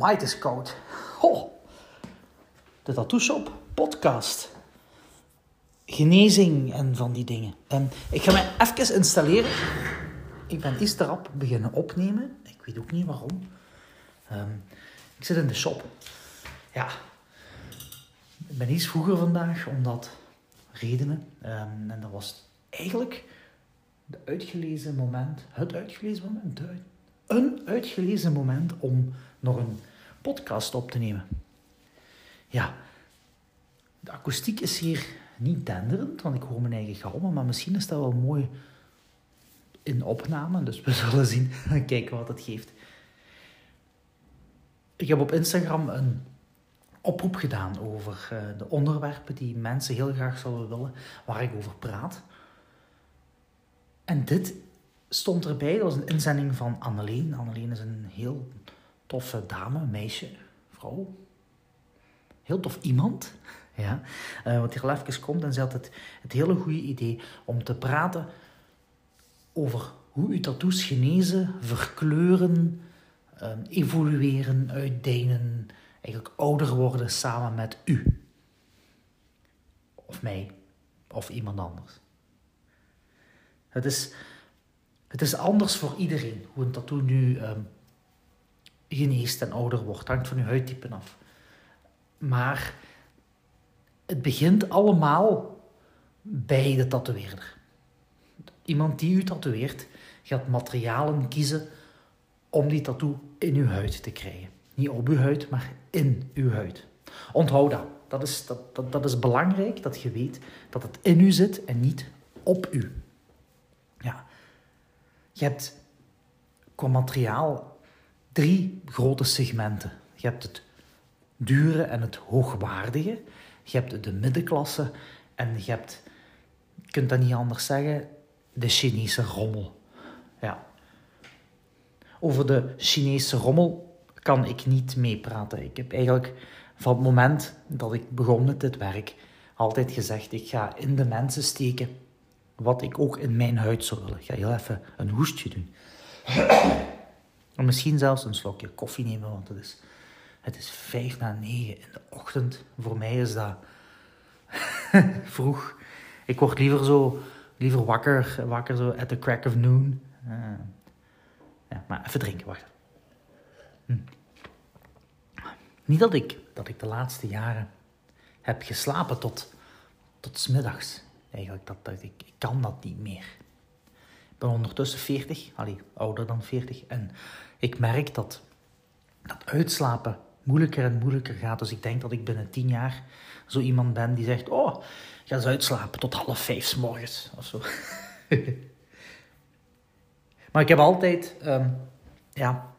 Amai, het is koud. Ho. De Tattoo Shop podcast. Genezing en van die dingen. En ik ga mij even installeren. Ik ben iets te rap beginnen opnemen. Ik weet ook niet waarom. Ehm, ik zit in de shop. Ja. Ik ben iets vroeger vandaag, omdat redenen. Ehm, en dat was eigenlijk de uitgelezen moment. Het uitgelezen moment. Een uitgelezen moment om nog een podcast op te nemen. Ja, de akoestiek is hier niet denderend, want ik hoor mijn eigen galmen, maar misschien is dat wel mooi in opname, dus we zullen zien, kijken wat het geeft. Ik heb op Instagram een oproep gedaan over uh, de onderwerpen die mensen heel graag zouden willen, waar ik over praat. En dit stond erbij, dat was een inzending van Anneleen. Anneleen is een heel toffe dame, meisje, vrouw. Heel tof iemand. Ja, uh, al even komt en ze had het, het hele goede idee om te praten over hoe uw tattoos genezen, verkleuren, uh, evolueren, uitdijnen, eigenlijk ouder worden samen met u. Of mij, of iemand anders. Het is het is anders voor iedereen hoe een tattoo nu um, geneest en ouder wordt. Hangt van je huidtype af. Maar het begint allemaal bij de tatoeëerder. Iemand die u tatoeëert gaat materialen kiezen om die tattoo in uw huid te krijgen. Niet op uw huid, maar in uw huid. Onthoud dat. Dat is, dat, dat, dat is belangrijk, dat je weet dat het in u zit en niet op u. Ja. Je hebt qua materiaal drie grote segmenten. Je hebt het dure en het hoogwaardige. Je hebt de middenklasse en je hebt, je kunt dat niet anders zeggen, de Chinese rommel. Ja. Over de Chinese rommel kan ik niet meepraten. Ik heb eigenlijk van het moment dat ik begon met dit werk altijd gezegd: ik ga in de mensen steken wat ik ook in mijn huid zou willen. Ik ga heel even een hoestje doen. En misschien zelfs een slokje koffie nemen, want het is, het is vijf na negen in de ochtend. Voor mij is dat vroeg. Ik word liever zo, liever wakker, wakker zo at the crack of noon. Uh, ja, maar even drinken, wacht. Hm. Niet dat ik, dat ik de laatste jaren heb geslapen tot, tot smiddags. Eigenlijk, dat, dat, ik, ik kan dat niet meer. Ben ondertussen 40, allee, ouder dan 40. En ik merk dat, dat uitslapen moeilijker en moeilijker gaat. Dus ik denk dat ik binnen 10 jaar zo iemand ben die zegt: Oh, ga eens uitslapen tot half vijf s morgens of zo. maar ik heb altijd um, ja,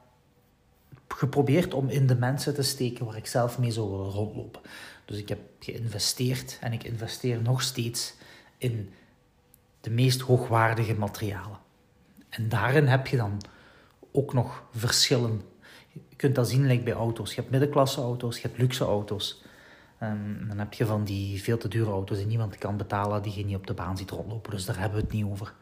geprobeerd om in de mensen te steken waar ik zelf mee zou rondlopen. Dus ik heb geïnvesteerd en ik investeer nog steeds in de meest hoogwaardige materialen. En daarin heb je dan ook nog verschillen. Je kunt dat zien like bij auto's. Je hebt middenklasse auto's, je hebt luxe auto's. Ehm, dan heb je van die veel te dure auto's die niemand kan betalen, die je niet op de baan ziet rondlopen. Dus daar hebben we het niet over.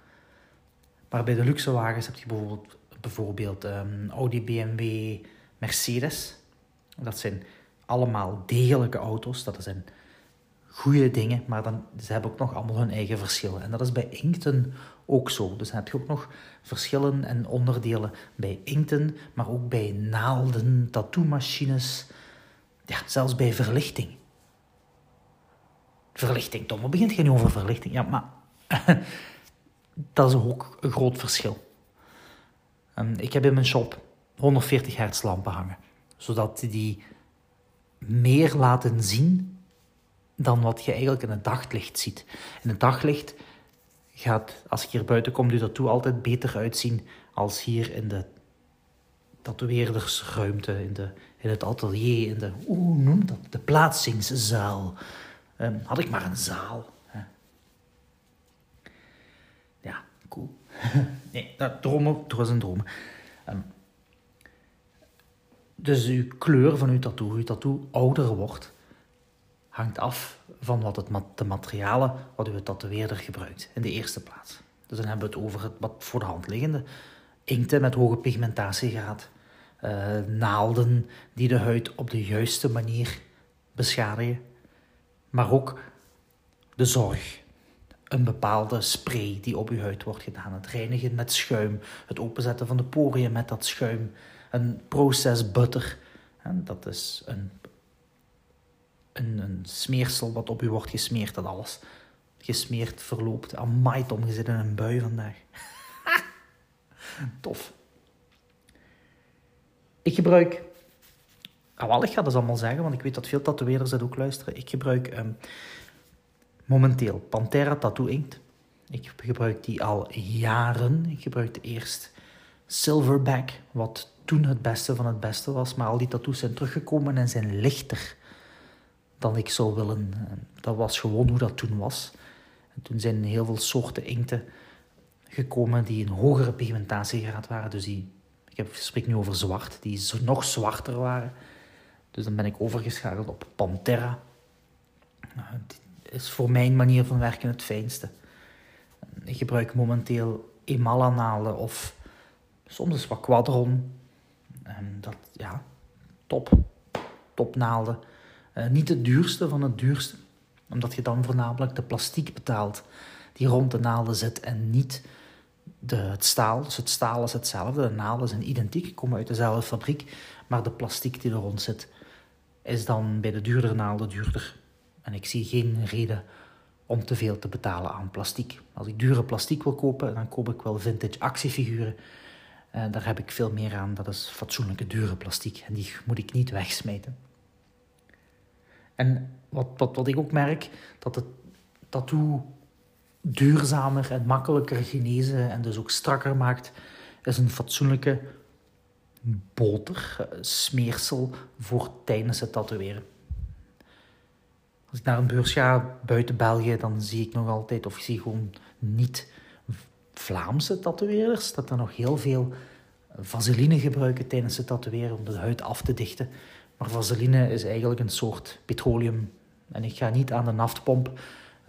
Maar bij de luxe wagens heb je bijvoorbeeld, bijvoorbeeld um, Audi, BMW, Mercedes. Dat zijn allemaal degelijke auto's. Dat zijn goede dingen, maar dan, ze hebben ook nog allemaal hun eigen verschillen. En dat is bij inkten ook zo. Dus dan heb je ook nog verschillen en onderdelen bij inkten, maar ook bij naalden, tattoo-machines, ja, zelfs bij verlichting. Verlichting, Tom, wat begint je nu over verlichting? Ja, maar dat is ook een groot verschil. ik heb in mijn shop 140 hertz lampen hangen, zodat die meer laten zien dan wat je eigenlijk in het daglicht ziet. In het daglicht gaat, als ik hier buiten kom, je tattoo altijd beter uitzien als hier in de tatoeëerdersruimte, in, de, in het atelier, in de, hoe noemt dat, de plaatsingszaal. Um, had ik maar een zaal. Hè. Ja, cool. nee, dat, dromen, het was een droom. Um, dus uw kleur van uw tattoo, uw tattoo ouder wordt, hangt af van wat het, de materialen wat uw tatoeëerder gebruikt in de eerste plaats. Dus dan hebben we het over het wat voor de hand liggende. Inkten met hoge pigmentatiegraad, uh, naalden die de huid op de juiste manier beschadigen. Maar ook de zorg. Een bepaalde spray die op uw huid wordt gedaan. Het reinigen met schuim. Het openzetten van de poriën met dat schuim. Een process butter. En dat is een, een, smeersel wat op u wordt gesmeerd. Dat alles gesmeerd verloopt. Amai Tom, je zit in een bui vandaag. Tof. Ik gebruik... Ah, ik ga dat allemaal zeggen, want ik weet dat veel tatoeëerders dat ook luisteren. Ik gebruik um, momenteel Pantera Tattoo Inkt. Ik gebruik die al jaren. Ik gebruikte eerst Silverback, wat toen het beste van het beste was. Maar al die tattoos zijn teruggekomen en zijn lichter dan ik zou willen. Dat was gewoon hoe dat toen was. En toen zijn heel veel soorten inkten gekomen die een hogere pigmentatiegraad waren. Dus die, ik, heb, spreek nu over zwart, die nog zwarter waren. Dus dan ben ik overgeschakeld op Pantera. Nou, is voor mijn manier van werken het fijnste. Ik gebruik momenteel emalanalen of soms is wat quadron. Dat, ja, top. Topnaalden. Uh, niet het duurste van het duurste. Omdat je dan voornamelijk de plastiek betaalt die rond de naalden zit en niet de, het staal. Dus het staal is hetzelfde, de naalden zijn identiek, komen uit dezelfde fabriek. Maar de plastiek die er rond zit, is dan bij de duurdere naalden duurder. En ik zie geen reden om te veel te betalen aan plastiek. Als ik dure plastiek wil kopen, dan koop ik wel vintage actiefiguren. Uh, daar heb ik veel meer aan. Dat is fatsoenlijke dure plastiek. En die moet ik niet wegsmijten. En wat, wat, wat ik ook merk, dat het tattoo duurzamer en makkelijker genezen en dus ook strakker maakt, is een fatsoenlijke boter, eh, smeersel voor tijdens het tatoeëren. Als ik naar een beurs ga buiten België, dan zie ik nog altijd, of ik zie gewoon niet Vlaamse tatoeëerders, dat er nog heel veel vaseline gebruiken tijdens het tatoeëren om de huid af te dichten. Maar vaseline is eigenlijk een soort petroleum. En ik ga niet aan de naftpomp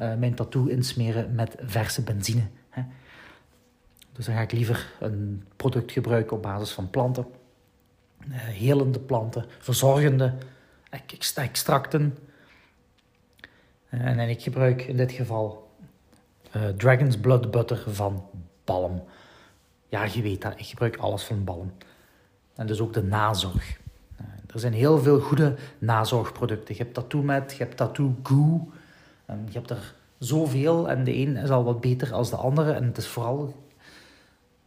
uh, mijn tattoo insmeren met verse benzine. Hè. Dus dan ga ik liever een product gebruiken op basis van planten. Uh, helende planten, verzorgende extracten. Uh, en ik gebruik in dit geval Dragon's Blood Butter van Balm. Ja, je weet dat, ik gebruik alles van Balm. En dus ook de nazorg. Er zijn heel veel goede nazorgproducten. Je hebt Tattoo Met, je hebt Tattoo Goo, je hebt er zoveel en de een is al wat beter als de andere. En het is vooral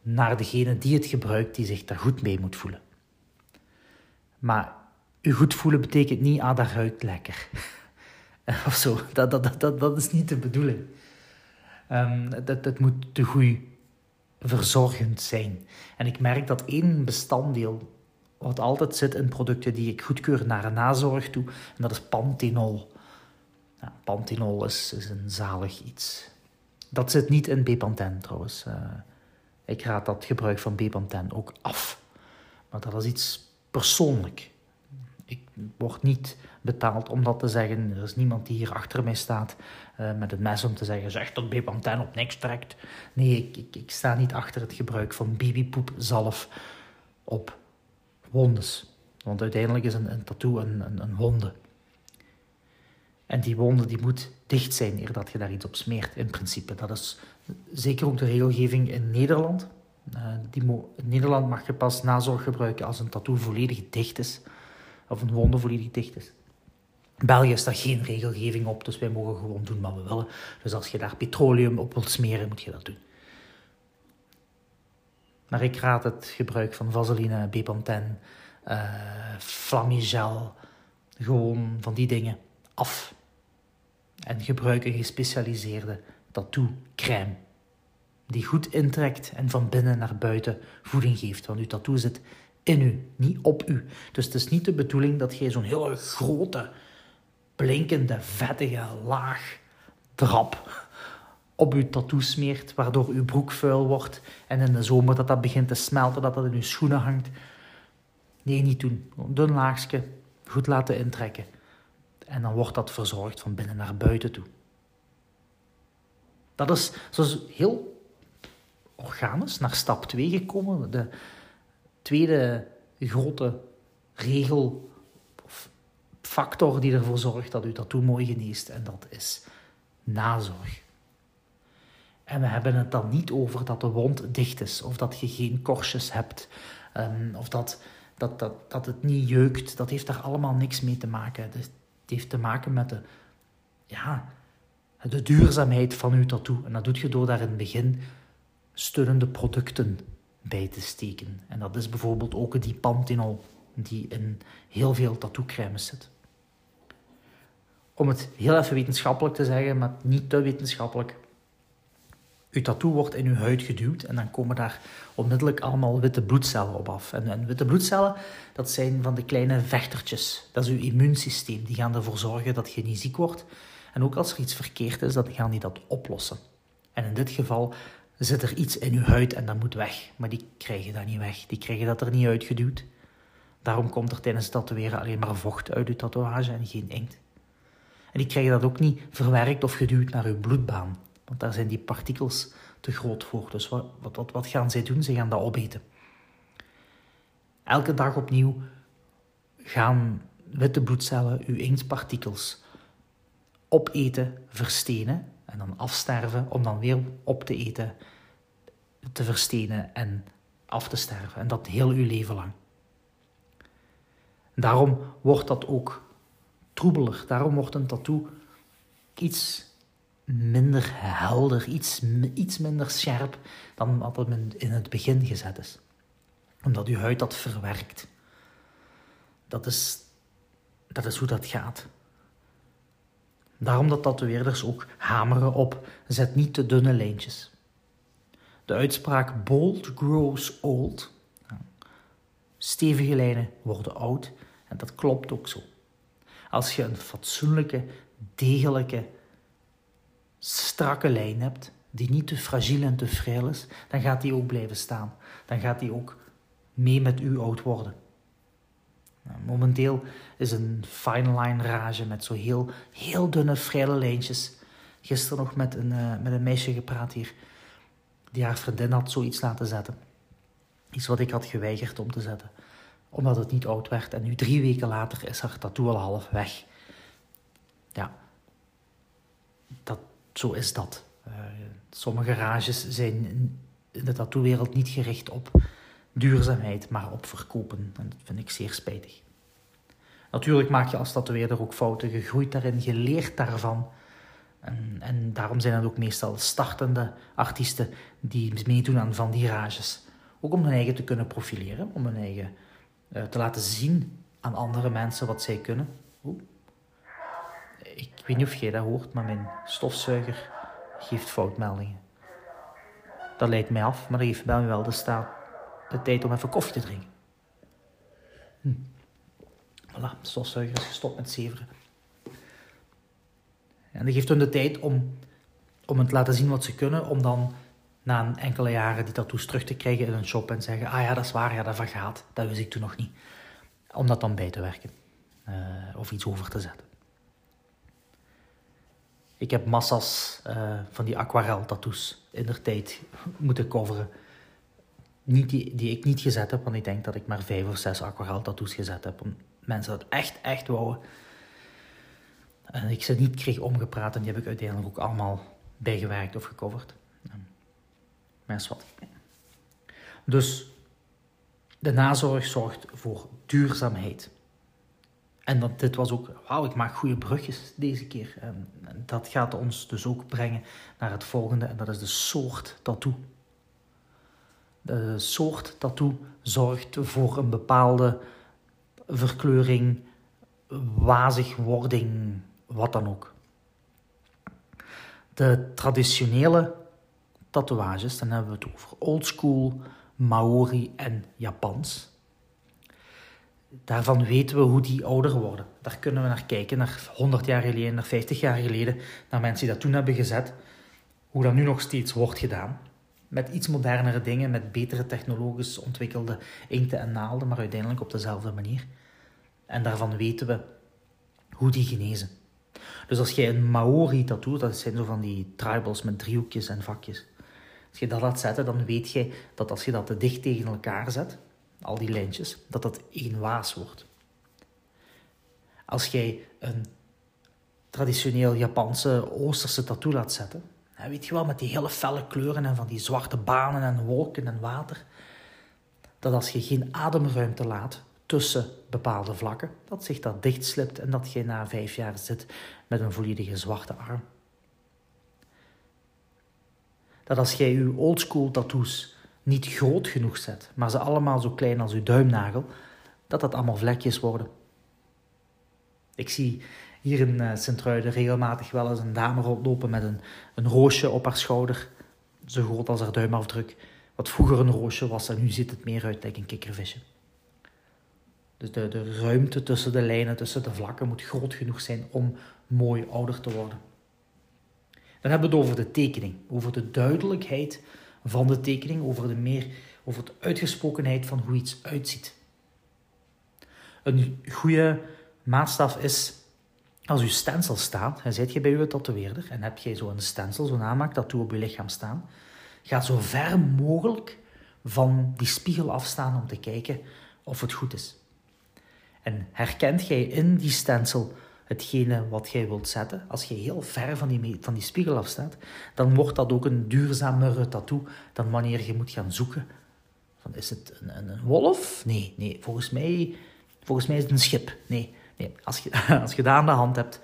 naar degene die het gebruikt, die zich daar goed mee moet voelen. Maar je goed voelen betekent niet, ah, dat ruikt lekker. of zo. Dat, dat, dat, dat, is niet de bedoeling. Um, dat, dat moet te goed verzorgend zijn. En ik merk dat één bestanddeel wat altijd zit in producten die ik goedkeur naar een nazorg toe, en dat is panthenol. Ja, Pantinol is, een zalig iets. Dat zit niet in Bepanthen trouwens. Uh, ik raad dat gebruik van Bepanthen ook af. Maar dat is iets persoonlijk. Ik word niet betaald om dat te zeggen. Er is niemand die hier achter mij staat uh, met het mes om te zeggen: zeg dat Bepanthen op niks trekt. Nee, ik, ik, ik sta niet achter het gebruik van babypoepzalf op wondes. Want uiteindelijk is een, een tattoo een, een, een wonde. En die wonde die moet dicht zijn eer dat je daar iets op smeert, in principe. Dat is zeker ook de regelgeving in Nederland. Uh, die in Nederland mag je pas nazorg gebruiken als een tattoo volledig dicht is. Of een wonde volledig dicht is. In België is daar geen regelgeving op, dus wij mogen gewoon doen wat we willen. Dus als je daar petroleum op wilt smeren, moet je dat doen. Maar ik raad het gebruik van vaseline, Bepanthen, uh, Flamigel, gewoon van die dingen af. En gebruik een gespecialiseerde tattoo-crème. Die goed intrekt en van binnen naar buiten voeding geeft. Want uw tattoo zit in u, niet op u. Dus het is niet de bedoeling dat jij zo'n hele grote, blinkende, vettige laag drap op uw tattoo smeert, waardoor uw broek vuil wordt en in de zomer dat dat begint te smelten, dat dat in uw schoenen hangt. Nee, niet doen. Dun laagje, goed laten intrekken. En dan wordt dat verzorgd van binnen naar buiten toe. Dat is, zoals heel organisch naar stap 2 gekomen. De tweede grote regel of factor die ervoor zorgt dat uw tattoo mooi geneest. En dat is nazorg. En we hebben het dan niet over dat de wond dicht is, of dat je geen korstjes hebt, um, of dat, dat, dat, dat het niet jeukt. Dat heeft daar allemaal niks mee te maken. Het heeft te maken met de, ja, de duurzaamheid van uw tattoo. En dat doet je door daar in het begin stunnende producten bij te steken. En dat is bijvoorbeeld ook die Panthenol, die in heel veel tattoo-crèmes zit. Om het heel even wetenschappelijk te zeggen, maar niet te wetenschappelijk. Uw tattoo wordt in uw huid geduwd en dan komen daar onmiddellijk allemaal witte bloedcellen op af. En, witte bloedcellen, dat zijn van de kleine vechtertjes. Dat is uw immuunsysteem. Die gaan ervoor zorgen dat je niet ziek wordt. En ook als er iets verkeerd is, dan gaan die dat oplossen. En in dit geval zit er iets in uw huid en dat moet weg. Maar die krijgen dat niet weg. Die krijgen dat er niet uitgeduwd. Daarom komt er tijdens het tatoeëren alleen maar vocht uit uw tatoeage en geen inkt. En die krijgen dat ook niet verwerkt of geduwd naar uw bloedbaan. Want daar zijn die partikels te groot voor. Dus wat, wat, wat gaan zij doen? Ze gaan dat opeten. Elke dag opnieuw gaan witte bloedcellen uw inktpartikels opeten, verstenen en dan afsterven om dan weer op te eten, te verstenen en af te sterven. En dat heel uw leven lang. Daarom wordt dat ook troebeler. Daarom wordt een tattoo iets minder helder, iets, iets minder scherp dan wat het in het begin gezet is. Omdat uw huid dat verwerkt. Dat is, dat is hoe dat gaat. Daarom dat tatoeëerders ook hameren op zet niet te dunne lijntjes. De uitspraak bold grows old. Stevige lijnen worden oud en dat klopt ook zo. Als je een fatsoenlijke, degelijke, strakke lijn hebt, die niet te fragiel en te frail is, dan gaat die ook blijven staan. Dan gaat die ook mee met u oud worden. Nou, momenteel is een fine line rage met zo heel, heel dunne, fraile lijntjes. Gisteren nog met een, uh, met een meisje gepraat hier, die haar vriendin had zoiets laten zetten. Iets wat ik had geweigerd om te zetten, omdat het niet oud werd. En nu drie weken later is haar tattoo al half weg. Ja, dat, zo is dat. Uh, sommige rages zijn in de tattoowereld niet gericht op duurzaamheid, maar op verkopen. En dat vind ik zeer spijtig. Natuurlijk maak je als tatoeëerder ook fouten. Je groeit daarin, je leert daarvan. En, en daarom zijn het ook meestal startende artiesten die meedoen aan van die rages. Ook om hun eigen te kunnen profileren, om hun eigen uh, te laten zien aan andere mensen wat zij kunnen. Ik weet niet of jij dat hoort, maar mijn stofzuiger geeft foutmeldingen. Dat leidt mij af, maar dat geeft mij wel de staat de tijd om even koffie te drinken. Hm. Voilà, de stofzuiger is gestopt met zeveren. En dat geeft hun de tijd om, om het te laten zien wat ze kunnen, om dan na een enkele jaren die tattoos terug te krijgen in een shop en zeggen, ah ja, dat is waar, ja, dat vergaat. Dat wist ik toen nog niet. Om dat dan bij te werken. Uh, of iets over te zetten. Ik heb massa's uh, van die aquarel tattoos in de tijd moeten coveren niet die, die ik niet gezet heb, want ik denk dat ik maar vijf of zes aquarel tattoos gezet heb. Om mensen dat echt, echt wouden. En ik ze niet kreeg omgepraat en die heb ik uiteindelijk ook allemaal bijgewerkt of gecoverd. Is wat. Dus de nazorg zorgt voor duurzaamheid. En dat, dit was ook, wauw, ik maak goede brugjes deze keer. Dat gaat ons dus ook brengen naar het volgende, en dat is de soort tattoo de soort tattoo zorgt voor een bepaalde verkleuring, wazigwording, wat dan ook. De traditionele tatoeages, dan hebben we het over oldschool, Maori en Japans. Daarvan weten we hoe die ouder worden. Daar kunnen we naar kijken, naar 100 jaar geleden, naar 50 jaar geleden, naar mensen die dat toen hebben gezet, hoe dat nu nog steeds wordt gedaan met iets modernere dingen, met betere technologisch ontwikkelde inkten en naalden, maar uiteindelijk op dezelfde manier. En daarvan weten we hoe die genezen. Dus als jij een Maori tattoo, dat zijn zo van die tribals met driehoekjes en vakjes. Als je dat laat zetten, dan weet je dat als je dat te dicht tegen elkaar zet, al die lijntjes, dat dat één waas wordt. Als jij een traditioneel Japanse Oosterse tattoo laat zetten, weet je wel, met die hele felle kleuren en van die zwarte banen en wolken en water, dat als je geen ademruimte laat tussen bepaalde vlakken, dat zich dat dichtslipt en dat je na vijf jaar zit met een volledige zwarte arm. Dat als jij je oldschool tattoos niet groot genoeg zet, maar ze allemaal zo klein als je duimnagel, dat dat allemaal vlekjes worden. Ik zie hier in uh, Sint-Truiden regelmatig wel eens een dame rondlopen met een, een roosje op haar schouder, zo groot als haar duimafdruk. Wat vroeger een roosje was en nu ziet het meer uit lijkt een kikkervisje. Dus de, de ruimte tussen de lijnen, tussen de vlakken moet groot genoeg zijn om mooi ouder te worden. Dan hebben we het over de tekening, over de duidelijkheid van de tekening, over de meer, over de uitgesprokenheid van hoe iets uitziet. Een goede maatstaf is als uw stencil staat, en zit je bij uw tatoeëerder en heb je zo'n stencil, zo'n aanmaak tattoo op je lichaam staan, ga zo ver mogelijk van die spiegel afstaan om te kijken of het goed is. En herkent jij in die stencil hetgene wat jij wilt zetten, als je heel ver van die, van die spiegel afstaat, dan wordt dat ook een duurzamere tattoo dan wanneer je moet gaan zoeken. Van, is het een, een, wolf? Nee, nee, volgens mij, volgens mij is het een schip. Nee, nee. Als, je, als je aan de hand hebt,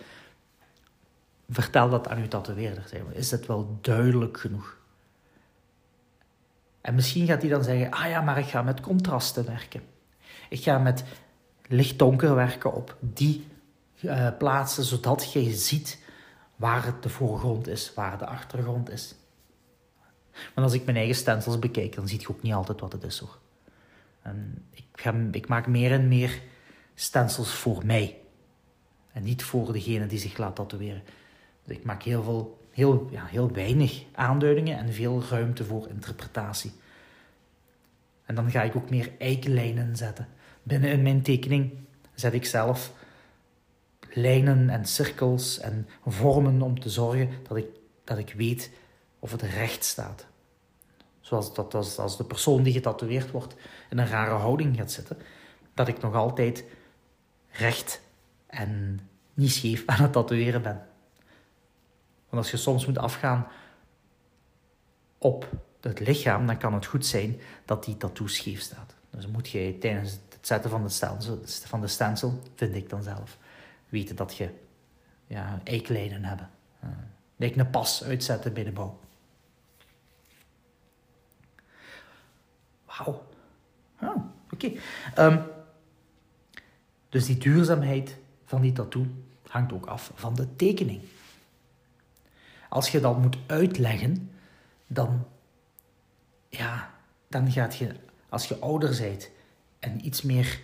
vertel dat aan je tatoeëerder. Is het wel duidelijk genoeg? En misschien gaat hij dan zeggen, ah ja, maar ik ga met contrasten werken. Ik ga met licht-donker werken op die uh, plaatsen, zodat je ziet waar het de voorgrond is, waar de achtergrond is. Maar als ik mijn eigen stencils bekijk, dan zie je ook niet altijd wat het is hoor. En ik, ga, ik maak meer en meer stencils voor mij. En niet voor degene die zich laat tatoeëren. Dus ik maak heel, veel, heel, ja, heel weinig aanduidingen en veel ruimte voor interpretatie. En dan ga ik ook meer eiklijnen zetten. Binnen in mijn tekening zet ik zelf lijnen en cirkels en vormen om te zorgen dat ik, dat ik weet of het recht staat. Zoals dat als, als de persoon die getatoeëerd wordt in een rare houding gaat zitten, dat ik nog altijd recht en niet scheef aan het tatoeëren ben. Want als je soms moet afgaan op het lichaam, dan kan het goed zijn dat die tattoo scheef staat. Dus moet je tijdens het zetten van de stencil, van de stencil vind ik dan zelf, weten dat je ja, eiklijnen hebben. Uh, lijkt een pas uitzetten bij de bouw. Wauw. Oh, Oké. Ehm, dus die duurzaamheid van die tattoo hangt ook af van de tekening. Als je dat moet uitleggen, dan, ja, dan gaat je, als je ouder bent en iets meer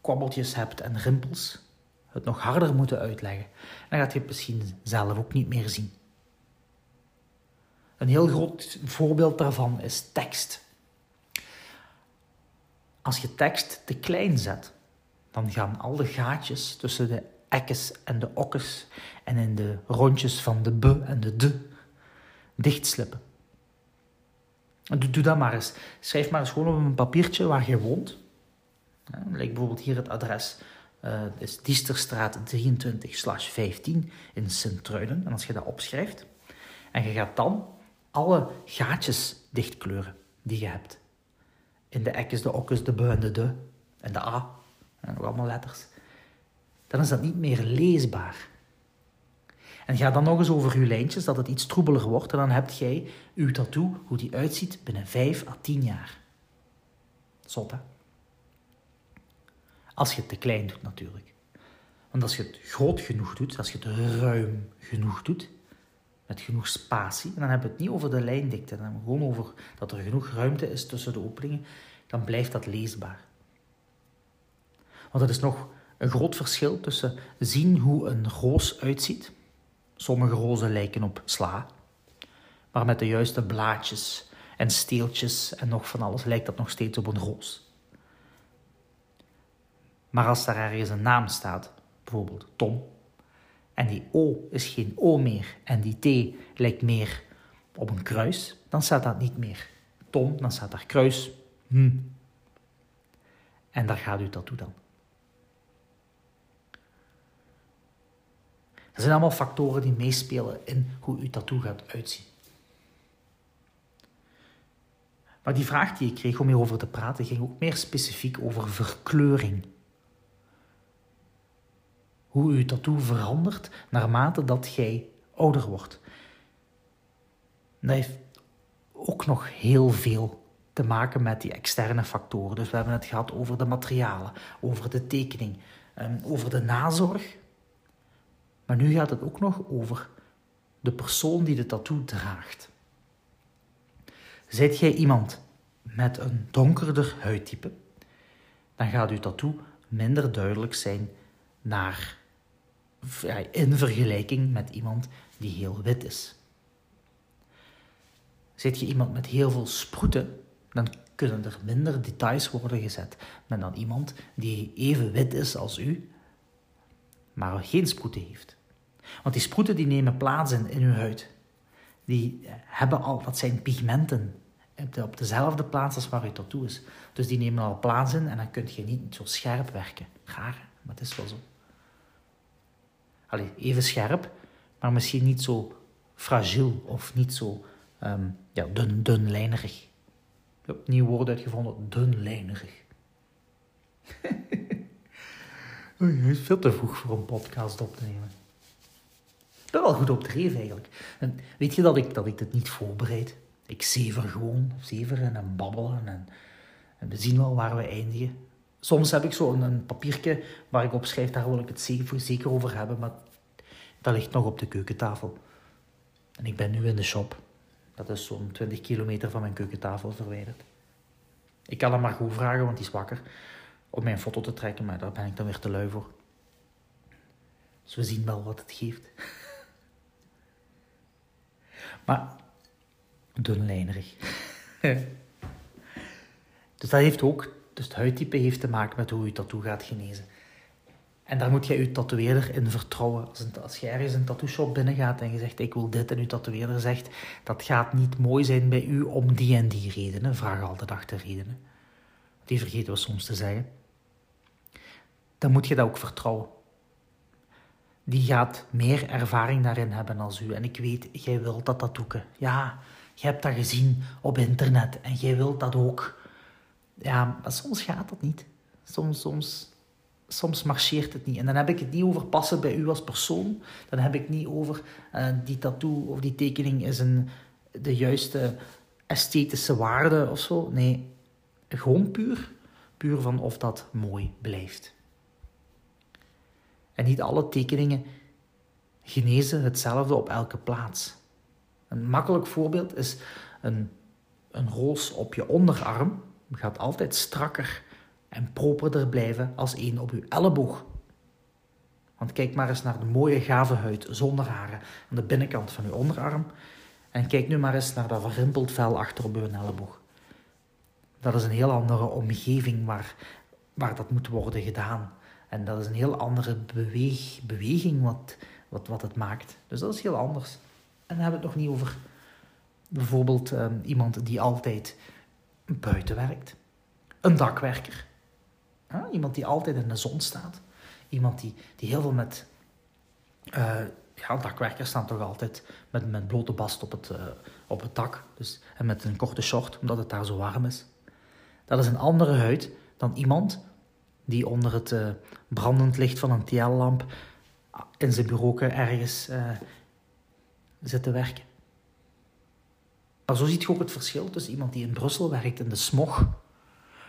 kwabbeltjes hebt en rimpels, het nog harder moeten uitleggen. Dan gaat je het misschien zelf ook niet meer zien. Een heel groot voorbeeld daarvan is tekst. Als je tekst te klein zet, dan gaan al de gaatjes tussen de ekkes en de okkes en in de rondjes van de b en de d dichtslippen. Doe, doe dat maar eens. Schrijf maar eens gewoon op een papiertje waar je woont. Ja, bijvoorbeeld hier het adres uh, is Diesterstraat 23-15 in Sint-Truiden. En als je dat opschrijft en je gaat dan alle gaatjes dichtkleuren die je hebt. In de ekjes, de okkes, de b en de de en de a. En nog allemaal letters. Dan is dat niet meer leesbaar. En ga dan nog eens over je lijntjes, dat het iets troebeler wordt. En dan heb jij je tattoo, hoe die uitziet, binnen 5 à 10 jaar. Zot, hè? Als je het te klein doet natuurlijk. Want als je het groot genoeg doet, als je het ruim genoeg doet, met genoeg spatie, en dan hebben we het niet over de lijndikte, dan hebben we gewoon over dat er genoeg ruimte is tussen de openingen, dan blijft dat leesbaar. Want er is nog een groot verschil tussen zien hoe een roos uitziet. Sommige rozen lijken op sla, maar met de juiste blaadjes en steeltjes en nog van alles lijkt dat nog steeds op een roos. Maar als daar ergens een naam staat, bijvoorbeeld Tom, en die O is geen O meer en die T lijkt meer op een kruis, dan staat dat niet meer Tom, dan staat daar kruis. Hm. En daar gaat uw tattoo dan. Dat zijn allemaal factoren die meespelen in hoe uw tattoo gaat uitzien. Maar die vraag die ik kreeg om hierover te praten, ging ook meer specifiek over verkleuring. Hoe uw tattoo verandert naarmate dat jij ouder wordt. dat heeft ook nog heel veel te maken met die externe factoren. Dus we hebben het gehad over de materialen, over de tekening, ehm, over de nazorg. Maar nu gaat het ook nog over de persoon die de tattoo draagt. Zit jij iemand met een donkerder huidtype, dan gaat uw tattoo minder duidelijk zijn naar, in vergelijking met iemand die heel wit is. Zit je iemand met heel veel sproeten, dan kunnen er minder details worden gezet met dan iemand die even wit is als u, maar geen sproeten heeft. Want die sproeten die nemen plaats in, in uw huid. Die hebben al, dat zijn pigmenten op dezelfde plaats als waar uw tattoo is. Dus die nemen al plaats in en dan kun je niet zo scherp werken. Raar, maar het is wel zo. Even scherp, maar misschien niet zo fragiel of niet zo um, ja, dun, dunlijnerig. Ik heb een nieuw woord uitgevonden, dunlijnerig. Het veel te vroeg voor een podcast op te nemen. Ik ben wel goed op dreef eigenlijk. En weet je dat ik, dat ik dit niet voorbereid? Ik zever gewoon, zeveren en babbelen en, en we zien wel waar we eindigen. Soms heb ik zo een, papiertje waar ik op schrijf, daar wil ik het zeker, over hebben, maar dat ligt nog op de keukentafel. En ik ben nu in de shop. Dat is zo'n 20 kilometer van mijn keukentafel verwijderd. Ik kan hem maar goed vragen, want die is wakker, om mijn foto te trekken, maar daar ben ik dan weer te lui voor. Dus we zien wel wat het geeft. maar dunlijnerig. dus dat heeft ook, dus het huidtype heeft te maken met hoe je tattoo gaat genezen. En daar moet je je tatoeëerder in vertrouwen. Als, een, als je ergens een tattoo shop binnengaat en je zegt ik wil dit en je tatoeëerder zegt dat gaat niet mooi zijn bij u om die en die redenen, vraag altijd achter redenen. Die vergeten we soms te zeggen. Dan moet je dat ook vertrouwen. Die gaat meer ervaring daarin hebben als u. En ik weet, jij wilt dat tattooen. Ja, je hebt dat gezien op internet en jij wilt dat ook. Ja, maar soms gaat dat niet. Soms, soms, soms marcheert het niet. En dan heb ik het niet over passen bij u als persoon. Dan heb ik niet over uh, die tattoo of die tekening is een, de juiste esthetische waarde of zo. Nee, gewoon puur. Puur van of dat mooi blijft. En niet alle tekeningen genezen hetzelfde op elke plaats. Een makkelijk voorbeeld is een, een roos op je onderarm gaat altijd strakker en properder blijven als één op uw elleboog. Want kijk maar eens naar de mooie gave huid zonder haren aan de binnenkant van uw onderarm en kijk nu maar eens naar dat verrimpeld vel achter op uw elleboog. Dat is een heel andere omgeving waar, waar dat moet worden gedaan. En dat is een heel andere beweging wat, wat, wat het maakt. Dus dat is heel anders. En dan hebben we het nog niet over bijvoorbeeld um, iemand die altijd buiten werkt. Een dakwerker. Iemand die altijd in de zon staat. Iemand die, die heel veel met... Uh, ja, dakwerkers staan toch altijd met, met blote bast op het, uh, op het dak. Dus, en met een korte short, omdat het daar zo warm is. Dat is een andere huid dan iemand die onder het uh, brandend licht van een TL-lamp in zijn bureau ergens zitten werken. Maar zo ziet je ook het verschil tussen iemand die in Brussel werkt in de smog,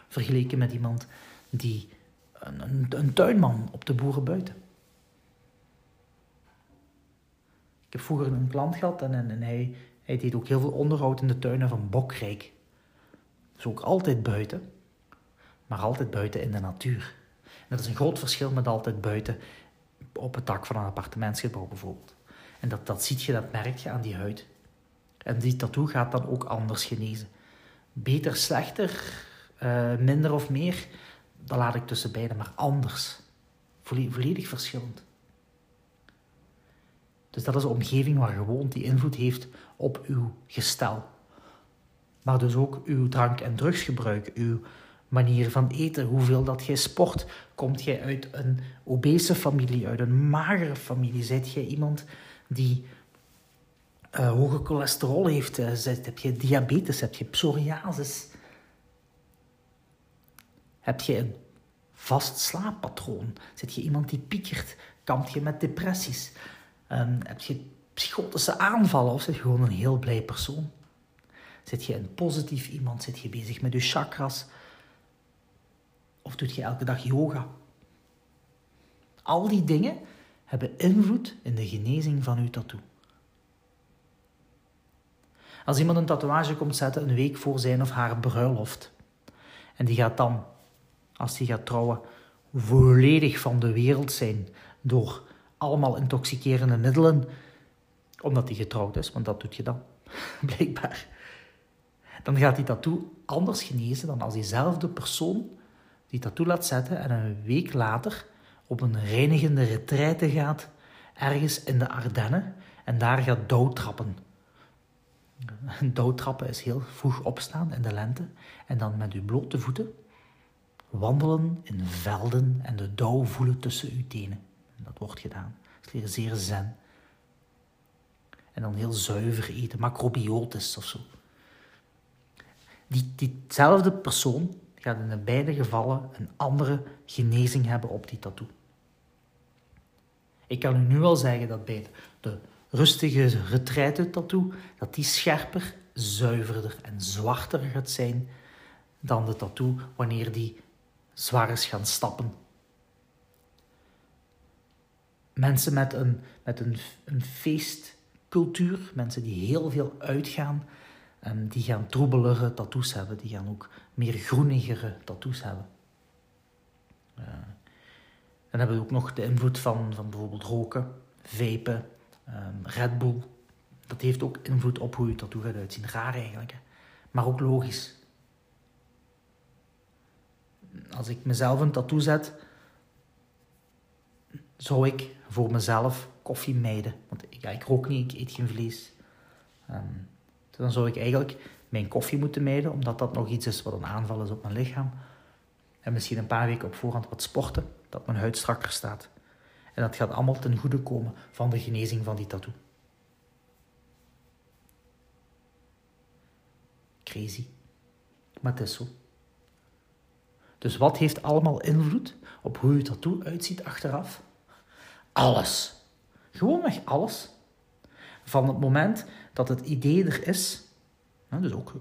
vergeleken met iemand die een, een, tuinman op de boeren buiten. Ik heb vroeger een klant gehad en, en, hij, hij deed ook heel veel onderhoud in de tuinen van Bokrijk. Dus ook altijd buiten, maar altijd buiten in de natuur. En dat is een groot verschil met altijd buiten op het dak van een appartementsgebouw bijvoorbeeld. En dat, dat ziet je, dat merk je aan die huid. En die tattoo gaat dan ook anders genezen. Beter, slechter, uh, minder of meer, dat laat ik tussen beiden, maar anders. Volledig verschillend. Dus dat is een omgeving waar gewoon die invloed heeft op uw gestel. Maar dus ook uw drank- en drugsgebruik, uw manier van eten, hoeveel dat jij sport. Komt jij uit een obese familie, uit een magere familie? Zijt jij iemand die uh, hoge cholesterol heeft? Uh, heb je diabetes? Heb je psoriasis? Heb je een vast slaappatroon? Zit je iemand die piekert? Kampt je met depressies? Um, heb je psychotische aanvallen of zit je gewoon een heel blij persoon? Zit je een positief iemand? Zit je bezig met je chakras? Of doet je elke dag yoga? Al die dingen hebben invloed in de genezing van uw tattoo. Als iemand een tatoeage komt zetten een week voor zijn of haar bruiloft, en die gaat dan, als hij gaat trouwen, volledig van de wereld zijn door allemaal intoxicerende middelen, omdat hij getrouwd is, want dat doet je dan, blijkbaar. Dan gaat die tattoo anders genezen dan als diezelfde persoon die tattoo laat zetten en een week later op een reinigende retraite gaat, ergens in de Ardennen, en daar gaat doodtrappen. Doodtrappen is heel vroeg opstaan in de lente en dan met uw blote voeten wandelen in velden en de dauw voelen tussen uw tenen. Dat wordt gedaan. Dat is zeer zen. En dan heel zuiver eten, macrobiotisch of zo. Die, diezelfde persoon gaat in beide gevallen een andere genezing hebben op die tattoo. Ik kan u nu al zeggen dat bij de rustige retraite tattoo, dat die scherper, zuiverder en zwarter gaat zijn dan de tattoo wanneer die zwaar is gaan stappen. Mensen met een, met een, een feestcultuur, mensen die heel veel uitgaan, um, die gaan troebelere tattoos hebben. Die gaan ook meer groenigere tattoos hebben. Uh, dan hebben we ook nog de invloed van, van bijvoorbeeld roken, vapen, um, Red Bull. Dat heeft ook invloed op hoe je tattoo gaat uitzien. Raar eigenlijk, hè? maar ook logisch. Als ik mezelf een tattoo zet, zou ik voor mezelf koffie mijden. Want ik rook niet, ik eet geen vlees. Um, dan zou ik eigenlijk mijn koffie moeten mijden, omdat dat nog iets is wat een aanval is op mijn lichaam. En misschien een paar weken op voorhand wat sporten, dat mijn huid strakker staat. En dat gaat allemaal ten goede komen van de genezing van die tattoo. Crazy. Maar het is zo. Dus wat heeft allemaal invloed op hoe je tattoo uitziet achteraf? Alles. Gewoonweg alles. Van het moment dat het idee er is, dus ook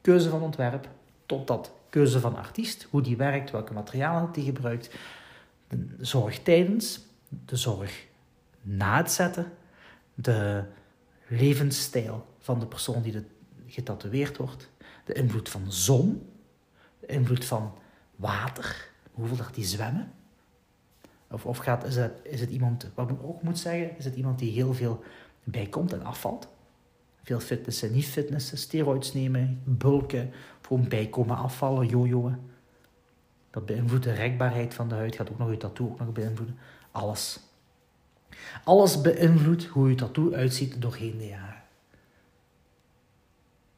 keuze van ontwerp, tot dat keuze van artiest, hoe die werkt, welke materialen die gebruikt, de zorg tijdens, de zorg na het zetten, de levensstijl van de persoon die getatoeëerd wordt, de invloed van zon, de invloed van water, hoeveel dat die zwemmen. Of, of gaat, is, het, is het iemand, wat ik ook moet zeggen, is het iemand die heel veel bijkomt en afvalt? Veel fitnessen, niet fitnessen, steroids nemen, bulken, gewoon bijkomen, afvallen, jojoen. Dat beïnvloedt de rekbaarheid van de huid, gaat ook nog je tattoo ook nog beïnvloeden. Alles. Alles beïnvloedt hoe je tattoo uitziet doorheen de jaren.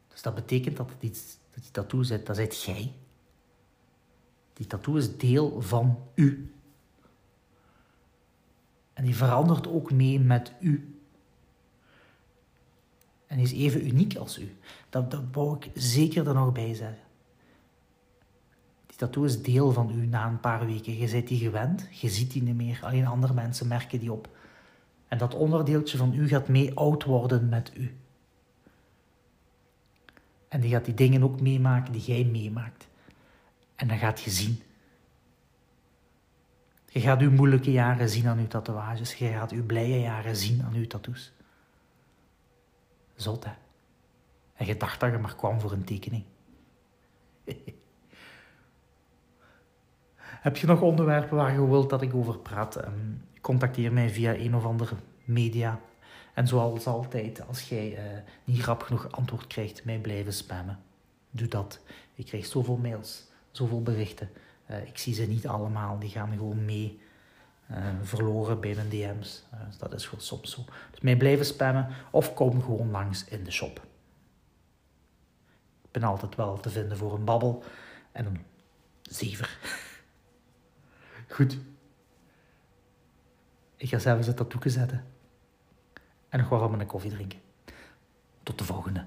Dus dat betekent dat, het iets, dat die tattoo zit, dat zit jij. Die tattoo is deel van u. En die verandert ook mee met u. En die is even uniek als u. Dat, dat wou ik zeker er nog bij zeggen. Die tattoo is deel van u na een paar weken. Je bent die gewend, je ziet die niet meer. Alleen andere mensen merken die op. En dat onderdeeltje van u gaat mee oud worden met u. En die gaat die dingen ook meemaken die jij meemaakt. En dan gaat je zien. Je gaat uw moeilijke jaren zien aan uw tatoeages. Je gaat uw blije jaren zien aan uw tattoos. Zot, hè? En je dacht dat je maar kwam voor een tekening. Heb je nog onderwerpen waar je wilt dat ik over praat? Ehm, contacteer mij via een of andere media. En zoals altijd, als jij uh, niet grap genoeg antwoord krijgt, mij blijven spammen. Doe dat. Ik krijg zoveel mails, zoveel berichten. Uh, ik zie ze niet allemaal, die gaan gewoon mee uh, verloren bij mijn DM's. Dat is gewoon soms zo. Dus mij blijven spammen of kom gewoon langs in de shop. Ik ben altijd wel te vinden voor een babbel en een zever. Goed. Ik ga zelf eens het tattoo zetten. En nog warm een koffie drinken. Tot de volgende.